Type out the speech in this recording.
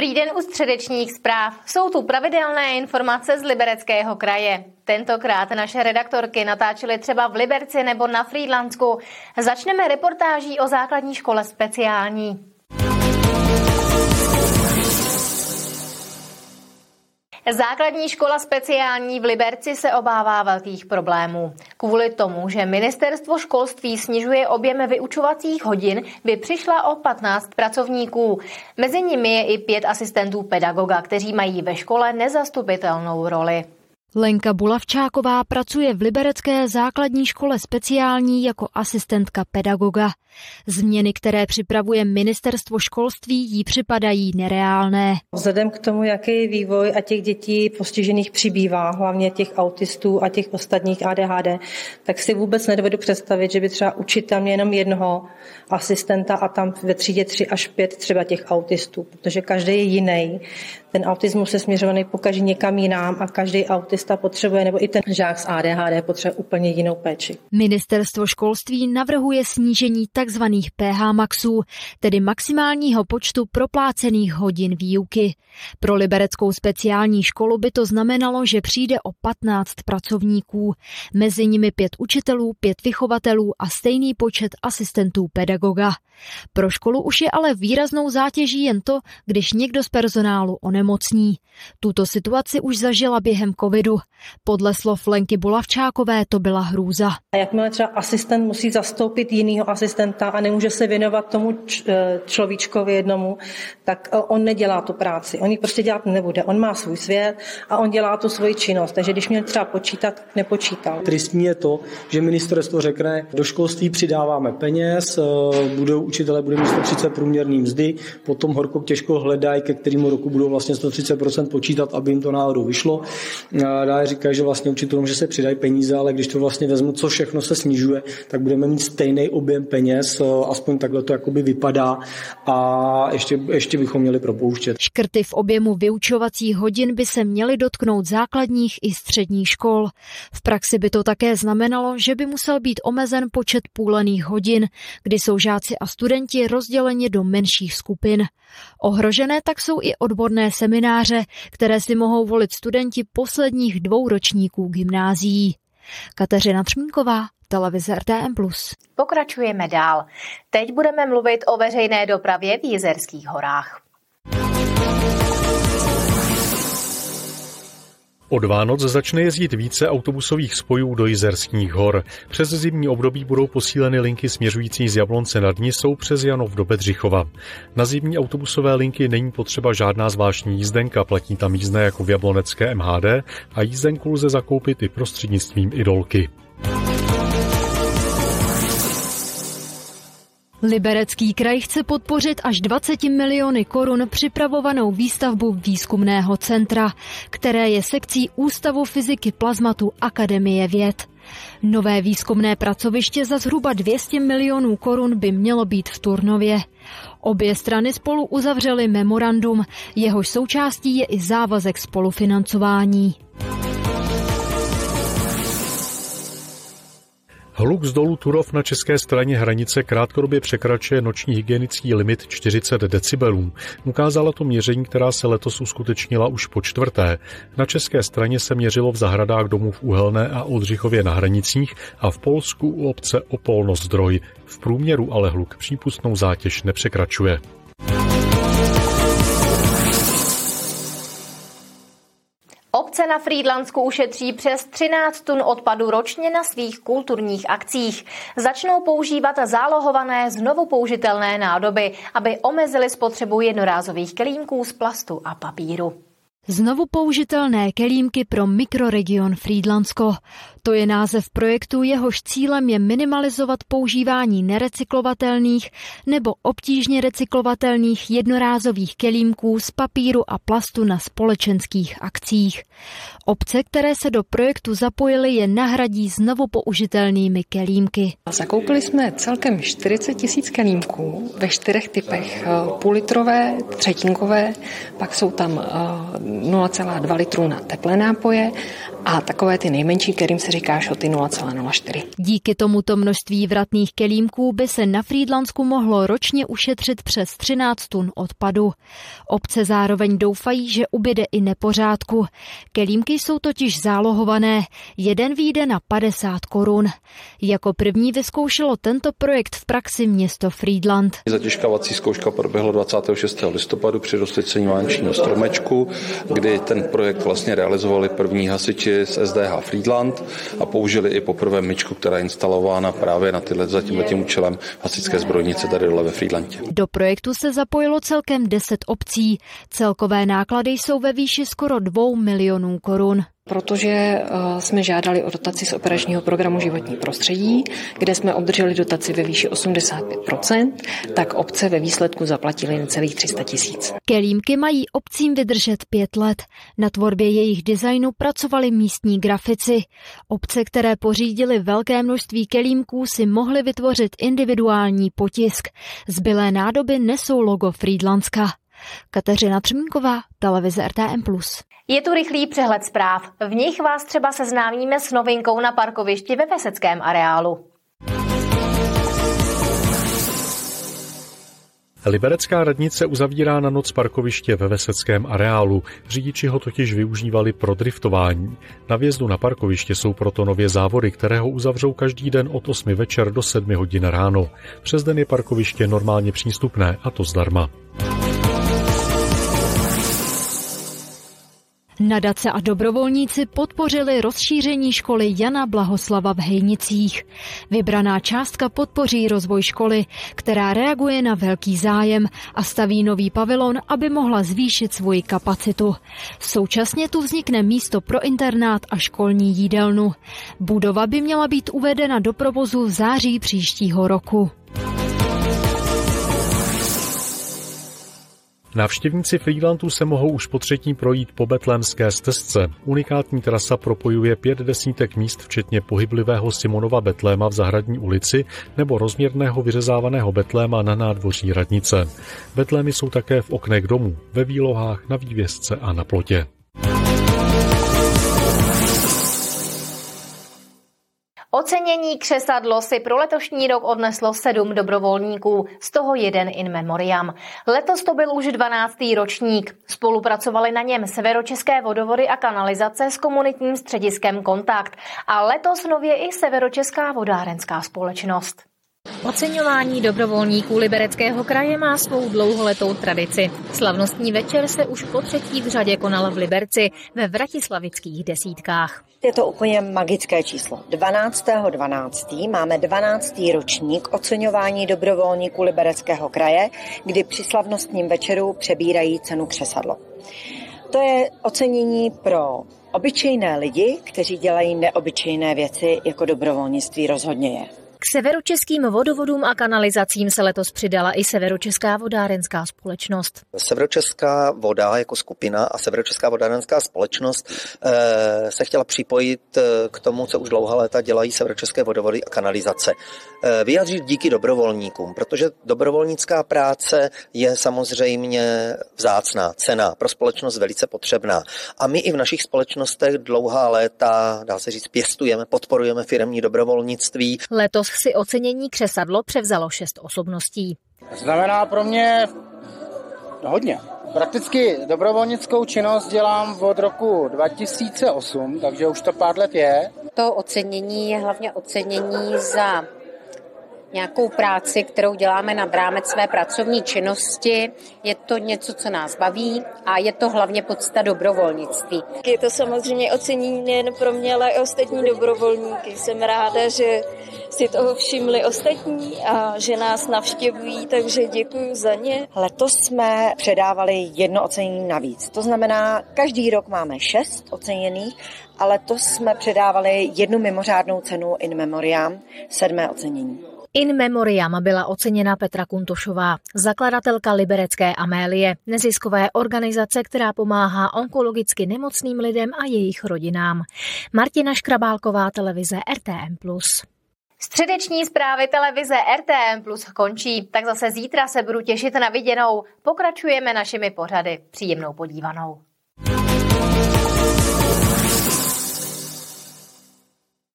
Dobrý den u středečních zpráv. Jsou tu pravidelné informace z Libereckého kraje. Tentokrát naše redaktorky natáčely třeba v Liberci nebo na Frýdlansku. Začneme reportáží o základní škole speciální. Základní škola speciální v Liberci se obává velkých problémů. Kvůli tomu, že ministerstvo školství snižuje objem vyučovacích hodin, by přišla o 15 pracovníků. Mezi nimi je i pět asistentů pedagoga, kteří mají ve škole nezastupitelnou roli. Lenka Bulavčáková pracuje v Liberecké základní škole speciální jako asistentka pedagoga. Změny, které připravuje ministerstvo školství, jí připadají nereálné. Vzhledem k tomu, jaký je vývoj a těch dětí postižených přibývá, hlavně těch autistů a těch ostatních ADHD, tak si vůbec nedovedu představit, že by třeba učitel měl jenom jednoho asistenta a tam ve třídě tři až pět třeba těch autistů, protože každý je jiný. Ten autismus je směřovaný pokaždé někam jinam a každý autista potřebuje, nebo i ten žák s ADHD potřebuje úplně jinou péči. Ministerstvo školství navrhuje snížení tzv. PH maxů, tedy maximálního počtu proplácených hodin výuky. Pro libereckou speciální školu by to znamenalo, že přijde o 15 pracovníků, mezi nimi pět učitelů, pět vychovatelů a stejný počet asistentů pedagoga. Pro školu už je ale výraznou zátěží jen to, když někdo z personálu onemocní. Tuto situaci už zažila během covidu. Podle slov Lenky Bulavčákové to byla hrůza. A jakmile třeba asistent musí zastoupit jinýho asistenta a nemůže se věnovat tomu eh, človíčkovi jednomu, tak eh, on nedělá tu práci. On ji prostě dělat nebude. On má svůj svět a on dělá tu svoji činnost. Takže když měl třeba počítat, nepočítal. Tristní je to, že ministerstvo řekne, do školství přidáváme peněz, eh, budou učitele bude mít 130 průměrný mzdy, potom horko těžko hledají, ke kterému roku budou vlastně 130% počítat, aby jim to náhodou vyšlo. Dále říkají, že vlastně učitelům, že se přidají peníze, ale když to vlastně vezmu, co všechno se snižuje, tak budeme mít stejný objem peněz, aspoň takhle to jakoby vypadá a ještě, ještě bychom měli propouštět. Škrty v objemu vyučovacích hodin by se měly dotknout základních i středních škol. V praxi by to také znamenalo, že by musel být omezen počet půlených hodin, kdy jsou žáci a studenti rozděleni do menších skupin. Ohrožené tak jsou i odborné semináře, které si mohou volit studenti posledních dvou ročníků gymnázií. Kateřina Třmínková, televize RTM+. Pokračujeme dál. Teď budeme mluvit o veřejné dopravě v Jizerských horách. Od Vánoc začne jezdit více autobusových spojů do Jizerských hor. Přes zimní období budou posíleny linky směřující z Jablonce nad Nisou přes Janov do Bedřichova. Na zimní autobusové linky není potřeba žádná zvláštní jízdenka, platí tam jízdné jako v jablonecké MHD a jízdenku lze zakoupit i prostřednictvím idolky. Liberecký kraj chce podpořit až 20 miliony korun připravovanou výstavbu výzkumného centra, které je sekcí Ústavu fyziky plazmatu Akademie věd. Nové výzkumné pracoviště za zhruba 200 milionů korun by mělo být v Turnově. Obě strany spolu uzavřely memorandum, jehož součástí je i závazek spolufinancování. Hluk z dolu Turov na české straně hranice krátkodobě překračuje noční hygienický limit 40 decibelů. Ukázala to měření, která se letos uskutečnila už po čtvrté. Na české straně se měřilo v zahradách domů v Uhelné a Oldřichově na hranicích a v Polsku u obce Opolnost zdroj. V průměru ale hluk přípustnou zátěž nepřekračuje. Obce na Frýdlansku ušetří přes 13 tun odpadu ročně na svých kulturních akcích. Začnou používat zálohované znovu použitelné nádoby, aby omezili spotřebu jednorázových kelímků z plastu a papíru. Znovu použitelné kelímky pro mikroregion Frýdlansko. To je název projektu, jehož cílem je minimalizovat používání nerecyklovatelných nebo obtížně recyklovatelných jednorázových kelímků z papíru a plastu na společenských akcích. Obce, které se do projektu zapojily, je nahradí znovu použitelnými kelímky. Zakoupili jsme celkem 40 tisíc kelímků ve čtyřech typech. Půllitrové, třetinkové, pak jsou tam 0,2 litru na teplé nápoje a takové ty nejmenší, kterým se říká šoty 0,04. Díky tomuto množství vratných kelímků by se na Frýdlansku mohlo ročně ušetřit přes 13 tun odpadu. Obce zároveň doufají, že ubyde i nepořádku. Kelímky jsou totiž zálohované. Jeden výjde na 50 korun. Jako první vyzkoušelo tento projekt v praxi město Friedland. Zatěžkávací zkouška proběhla 26. listopadu při rozsvěcení vánočního stromečku, kdy ten projekt vlastně realizovali první hasiči z SDH Friedland a použili i poprvé myčku, která je instalována právě na tyhle, za tímhle tím účelem hasičské zbrojnice tady dole ve Friedlandě. Do projektu se zapojilo celkem 10 obcí. Celkové náklady jsou ve výši skoro 2 milionů korun protože eh, jsme žádali o dotaci z operačního programu Životní prostředí, kde jsme obdrželi dotaci ve výši 85%, tak obce ve výsledku zaplatili necelých 300 tisíc. Kelímky mají obcím vydržet pět let. Na tvorbě jejich designu pracovali místní grafici. Obce, které pořídili velké množství kelímků, si mohly vytvořit individuální potisk. Zbylé nádoby nesou logo Friedlandska. Kateřina Třmínková, televize RTM+. Je tu rychlý přehled zpráv. V nich vás třeba seznámíme s novinkou na parkovišti ve Veseckém areálu. Liberecká radnice uzavírá na noc parkoviště ve Veseckém areálu. Řidiči ho totiž využívali pro driftování. Na vjezdu na parkoviště jsou proto nově závody, které ho uzavřou každý den od 8 večer do 7 hodin ráno. Přes den je parkoviště normálně přístupné a to zdarma. Nadace a dobrovolníci podpořili rozšíření školy Jana Blahoslava v Hejnicích. Vybraná částka podpoří rozvoj školy, která reaguje na velký zájem a staví nový pavilon, aby mohla zvýšit svoji kapacitu. Současně tu vznikne místo pro internát a školní jídelnu. Budova by měla být uvedena do provozu v září příštího roku. Návštěvníci Friedlandu se mohou už po třetí projít po Betlémské stezce. Unikátní trasa propojuje pět desítek míst, včetně pohyblivého Simonova Betléma v Zahradní ulici nebo rozměrného vyřezávaného Betléma na nádvoří radnice. Betlémy jsou také v oknech domů, ve výlohách, na vývězce a na plotě. Ocenění křesadlo si pro letošní rok odneslo sedm dobrovolníků, z toho jeden in memoriam. Letos to byl už 12. ročník. Spolupracovali na něm Severočeské vodovody a kanalizace s komunitním střediskem Kontakt a letos nově i Severočeská vodárenská společnost. Oceňování dobrovolníků Libereckého kraje má svou dlouholetou tradici. Slavnostní večer se už po třetí v řadě konal v Liberci ve Vratislavických desítkách. Je to úplně magické číslo. 12.12. 12. máme 12. ročník oceňování dobrovolníků Libereckého kraje, kdy při slavnostním večeru přebírají cenu křesadlo. To je ocenění pro obyčejné lidi, kteří dělají neobyčejné věci, jako dobrovolnictví rozhodně je. K severočeským vodovodům a kanalizacím se letos přidala i Severočeská vodárenská společnost. Severočeská voda jako skupina a Severočeská vodárenská společnost eh, se chtěla připojit eh, k tomu, co už dlouhá léta dělají Severočeské vodovody a kanalizace. Eh, vyjádřit díky dobrovolníkům, protože dobrovolnická práce je samozřejmě vzácná, cena pro společnost velice potřebná. A my i v našich společnostech dlouhá léta, dá se říct, pěstujeme, podporujeme firmní dobrovolnictví. Letos si ocenění křesadlo převzalo šest osobností. Znamená pro mě hodně. Prakticky dobrovolnickou činnost dělám od roku 2008, takže už to pár let je. To ocenění je hlavně ocenění za nějakou práci, kterou děláme nad rámec své pracovní činnosti. Je to něco, co nás baví a je to hlavně podsta dobrovolnictví. Je to samozřejmě ocenění nejen pro mě, ale i ostatní dobrovolníky. Jsem ráda, že si toho všimli ostatní a že nás navštěvují, takže děkuji za ně. Letos jsme předávali jedno ocenění navíc. To znamená, každý rok máme šest oceněných ale letos jsme předávali jednu mimořádnou cenu in memoriam, sedmé ocenění. In memoriam byla oceněna Petra Kuntošová, zakladatelka Liberecké Amélie, neziskové organizace, která pomáhá onkologicky nemocným lidem a jejich rodinám. Martina Škrabálková, televize RTM+. Středeční zprávy televize RTM Plus končí, tak zase zítra se budu těšit na viděnou. Pokračujeme našimi pořady. Příjemnou podívanou.